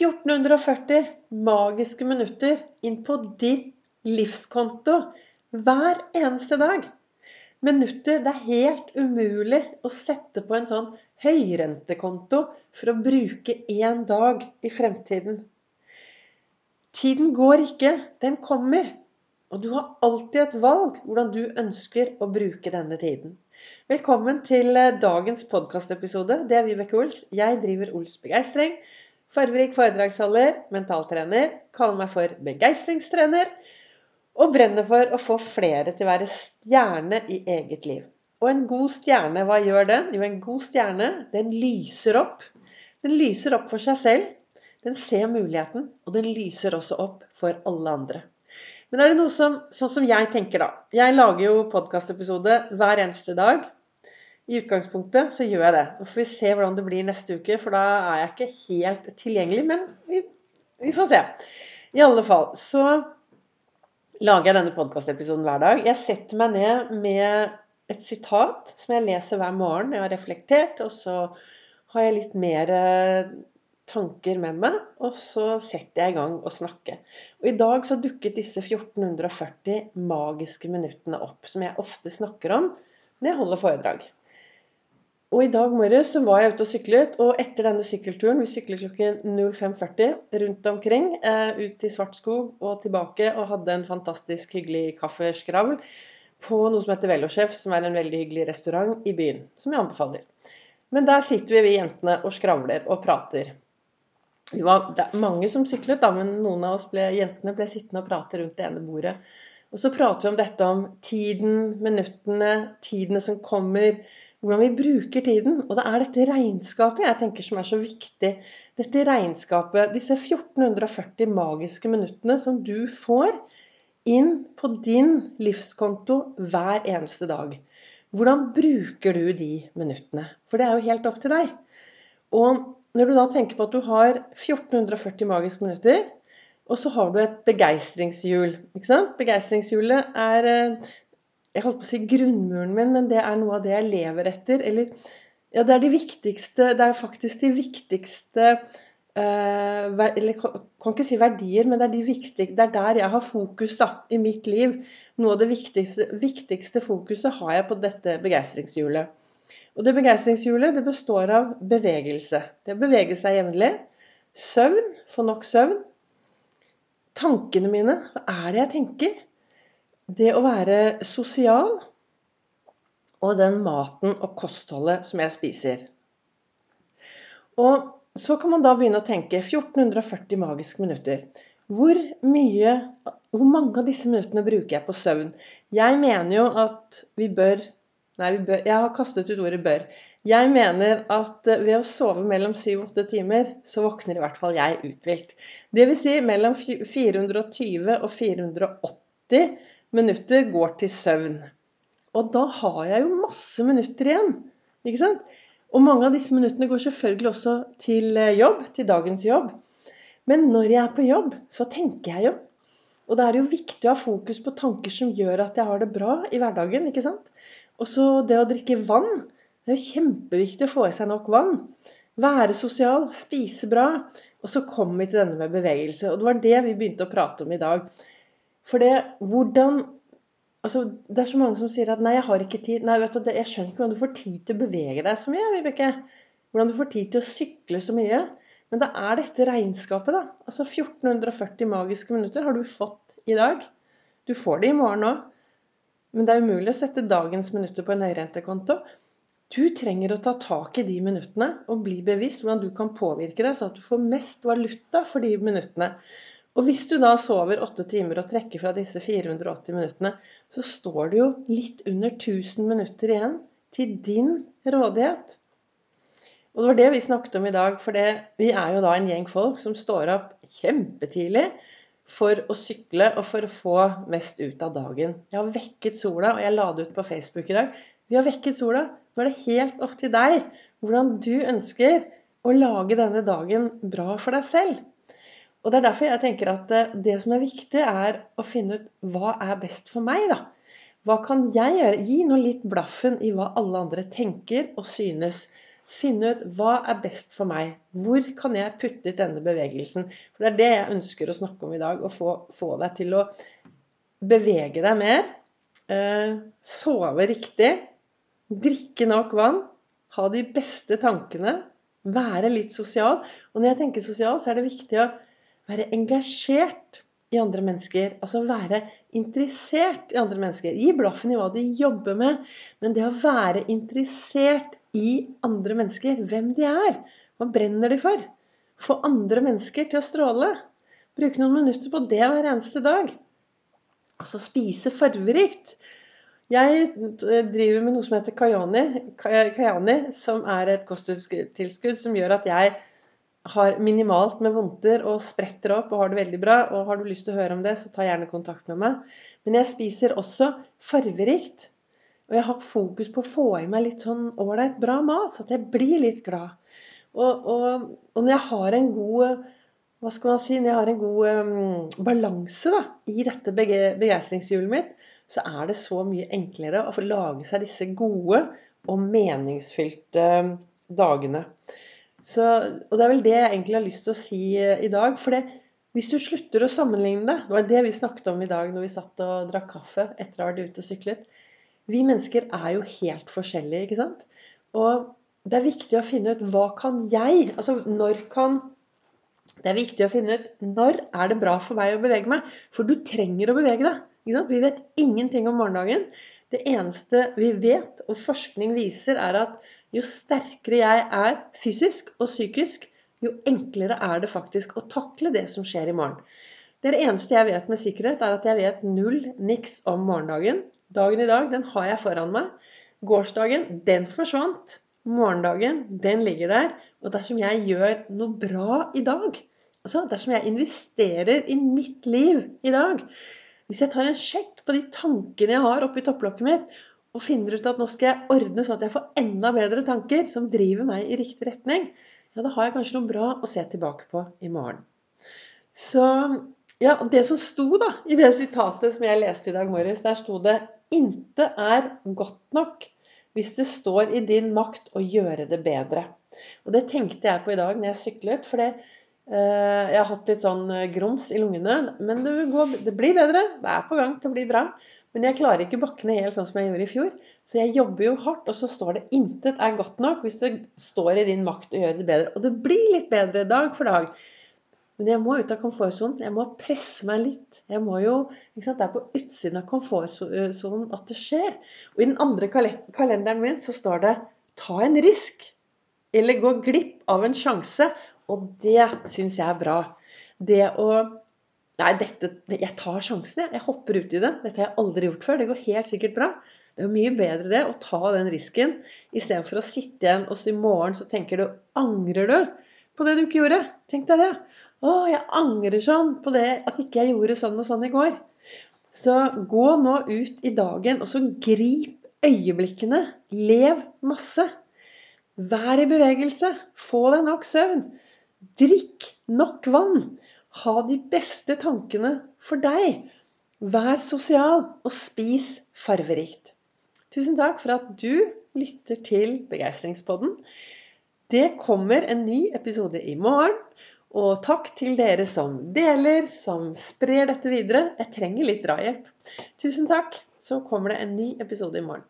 1440 magiske minutter inn på ditt livskonto hver eneste dag. Minutter det er helt umulig å sette på en sånn høyrentekonto for å bruke én dag i fremtiden. Tiden går ikke, den kommer. Og du har alltid et valg hvordan du ønsker å bruke denne tiden. Velkommen til dagens podkastepisode. Det er Vibeke Ols. Jeg driver Ols Begeistring. Farverik foredragsholder, mentaltrener, kaller meg for begeistringstrener. Og brenner for å få flere til å være stjerne i eget liv. Og en god stjerne, hva gjør den? Jo, en god stjerne, den lyser opp. Den lyser opp for seg selv. Den ser muligheten, og den lyser også opp for alle andre. Men er det noe som Sånn som jeg tenker, da. Jeg lager jo podkastepisode hver eneste dag. I utgangspunktet så gjør jeg det. Nå får vi se hvordan det blir neste uke, for da er jeg ikke helt tilgjengelig. Men vi, vi får se. I alle fall så lager jeg denne podkastepisoden hver dag. Jeg setter meg ned med et sitat som jeg leser hver morgen. Jeg har reflektert, og så har jeg litt mer eh, tanker med meg, og så setter jeg i gang å snakke. Og I dag så dukket disse 1440 magiske minuttene opp, som jeg ofte snakker om når jeg holder foredrag. Og i dag morges var jeg ute og syklet, og etter denne sykkelturen Vi syklet klokken 05.40 rundt omkring, eh, ut i Svartskog og tilbake, og hadde en fantastisk hyggelig kaffeskravl på noe som heter Velosjef, som er en veldig hyggelig restaurant i byen, som jeg anbefaler. Men der sitter vi, vi jentene, og skravler og prater. Vi var det er mange som syklet, da, men noen av oss ble, jentene ble sittende og prate rundt det ene bordet. Og så prater vi om dette om tiden, minuttene, tidene som kommer hvordan vi bruker tiden. Og det er dette regnskapet jeg tenker som er så viktig. Dette regnskapet, disse 1440 magiske minuttene som du får inn på din livskonto hver eneste dag. Hvordan bruker du de minuttene? For det er jo helt opp til deg. Og når du da tenker på at du har 1440 magiske minutter, og så har du et begeistringshjul. Begeistringshjulet er eh, jeg holdt på å si grunnmuren min, men det er noe av det jeg lever etter. Eller ja, det er de viktigste Det er faktisk de viktigste eh, Eller kan ikke si verdier, men det er, de viktige, det er der jeg har fokus da, i mitt liv. Noe av det viktigste, viktigste fokuset har jeg på dette begeistringshjulet. Og det begeistringshjulet det består av bevegelse. Det å bevege seg jevnlig. Søvn. Få nok søvn. Tankene mine. Hva er det jeg tenker? Det å være sosial og den maten og kostholdet som jeg spiser. Og så kan man da begynne å tenke 1440 magiske minutter. Hvor mye Hvor mange av disse minuttene bruker jeg på søvn? Jeg mener jo at vi bør Nei, vi bør, jeg har kastet ut ordet 'bør'. Jeg mener at ved å sove mellom 7 og 8 timer, så våkner i hvert fall jeg uthvilt. Dvs. Si mellom 420 og 480 minutter går til søvn. Og da har jeg jo masse minutter igjen. Ikke sant? Og mange av disse minuttene går selvfølgelig også til eh, jobb, til dagens jobb. Men når jeg er på jobb, så tenker jeg jo. Og da er det jo viktig å ha fokus på tanker som gjør at jeg har det bra i hverdagen. ikke sant? Og så det å drikke vann. Det er jo kjempeviktig å få i seg nok vann. Være sosial, spise bra. Og så kommer vi til denne med bevegelse. Og det var det vi begynte å prate om i dag. For det hvordan altså, Det er så mange som sier at 'nei, jeg har ikke tid'. Nei, vet du, Jeg skjønner ikke hvordan du får tid til å bevege deg så mye. Vibeke. Hvordan du får tid til å sykle så mye. Men det er dette regnskapet, da. Altså 1440 magiske minutter har du fått i dag. Du får det i morgen òg. Men det er umulig å sette dagens minutter på en høyrentekonto. Du trenger å ta tak i de minuttene og bli bevisst hvordan du kan påvirke deg, så at du får mest valuta for de minuttene. Og hvis du da sover åtte timer og trekker fra disse 480 minuttene, så står det jo litt under 1000 minutter igjen til din rådighet. Og det var det vi snakket om i dag, for det, vi er jo da en gjeng folk som står opp kjempetidlig for å sykle og for å få mest ut av dagen. Jeg har vekket sola, og jeg la det ut på Facebook i dag. Vi har vekket sola. Nå er det helt opp til deg hvordan du ønsker å lage denne dagen bra for deg selv. Og Det er derfor jeg tenker at eh, det som er viktig, er å finne ut hva er best for meg. da? Hva kan jeg gjøre? Gi nå litt blaffen i hva alle andre tenker og synes. finne ut hva er best for meg. Hvor kan jeg putte ut denne bevegelsen? For det er det jeg ønsker å snakke om i dag. Å få, få deg til å bevege deg mer. Eh, sove riktig. Drikke nok vann. Ha de beste tankene. Være litt sosial. Og når jeg tenker sosial, så er det viktig å være engasjert i andre mennesker. Altså være interessert i andre mennesker. Gi blaffen i hva de jobber med. Men det å være interessert i andre mennesker, hvem de er, hva brenner de for? Få andre mennesker til å stråle. Bruke noen minutter på det hver eneste dag. Altså spise farverikt. Jeg driver med noe som heter Kayani som er et kosttilskudd som gjør at jeg har minimalt med vondter og spretter opp og har det veldig bra. Og har du lyst til å høre om det, så ta gjerne kontakt med meg. Men jeg spiser også farverikt. Og jeg har fokus på å få i meg litt sånn ålreit, bra mat, så at jeg blir litt glad. Og, og, og, når jeg har en god hva skal man si, når jeg har en god um, balanse da, i dette begeistringshjulet mitt, så er det så mye enklere å få lage seg disse gode og meningsfylte dagene. Så, og det er vel det jeg egentlig har lyst til å si eh, i dag. For det, hvis du slutter å sammenligne det Det var det vi snakket om i dag når vi satt og drakk kaffe etter å ha vært ute og syklet. Vi mennesker er jo helt forskjellige, ikke sant? Og det er viktig å finne ut hva kan jeg Altså når kan Det er viktig å finne ut når er det bra for meg å bevege meg. For du trenger å bevege deg. Vi vet ingenting om morgendagen. Det eneste vi vet, og forskning viser, er at jo sterkere jeg er fysisk og psykisk, jo enklere er det faktisk å takle det som skjer i morgen. Det eneste jeg vet med sikkerhet, er at jeg vet null niks om morgendagen. Dagen i dag, den har jeg foran meg. Gårsdagen, den forsvant. Morgendagen, den ligger der. Og dersom jeg gjør noe bra i dag, altså dersom jeg investerer i mitt liv i dag Hvis jeg tar en sjekk på de tankene jeg har oppi topplokket mitt, og finner ut at nå skal jeg ordne sånn at jeg får enda bedre tanker som driver meg i riktig retning, ja, da har jeg kanskje noe bra å se tilbake på i morgen. Så ja, det som sto da i det sitatet som jeg leste i dag morges, der sto det 'Inte er godt nok hvis det står i din makt å gjøre det bedre'. Og det tenkte jeg på i dag når jeg syklet, for det, jeg har hatt litt sånn eh, grums i lungene. Men det, går, det blir bedre. Det er på gang til å bli bra. Men jeg klarer ikke bakkene helt sånn som jeg gjorde i fjor. Så jeg jobber jo hardt, og så står det 'intet er godt nok' hvis det står i din makt å gjøre det bedre. Og det blir litt bedre dag for dag. Men jeg må ut av komfortsonen. Jeg må presse meg litt. Jeg må jo, Det er på utsiden av komfortsonen at det skjer. Og i den andre kalenderen min så står det 'ta en risk'. Eller 'gå glipp av en sjanse'. Og det syns jeg er bra. Det å Nei, dette, jeg tar sjansen, jeg. Jeg hopper i det. Dette har jeg aldri gjort før. Det går helt sikkert bra. Det er mye bedre det å ta den risken istedenfor å sitte igjen og så i morgen så tenker du Angrer du på det du ikke gjorde? Tenk deg det. Å, jeg angrer sånn på det at ikke jeg gjorde sånn og sånn i går. Så gå nå ut i dagen, og så grip øyeblikkene. Lev masse. Vær i bevegelse. Få deg nok søvn. Drikk nok vann. Ha de beste tankene for deg. Vær sosial, og spis farverikt. Tusen takk for at du lytter til Begeistringspodden. Det kommer en ny episode i morgen. Og takk til dere som deler, som sprer dette videre. Jeg trenger litt drahjelp. Tusen takk. Så kommer det en ny episode i morgen.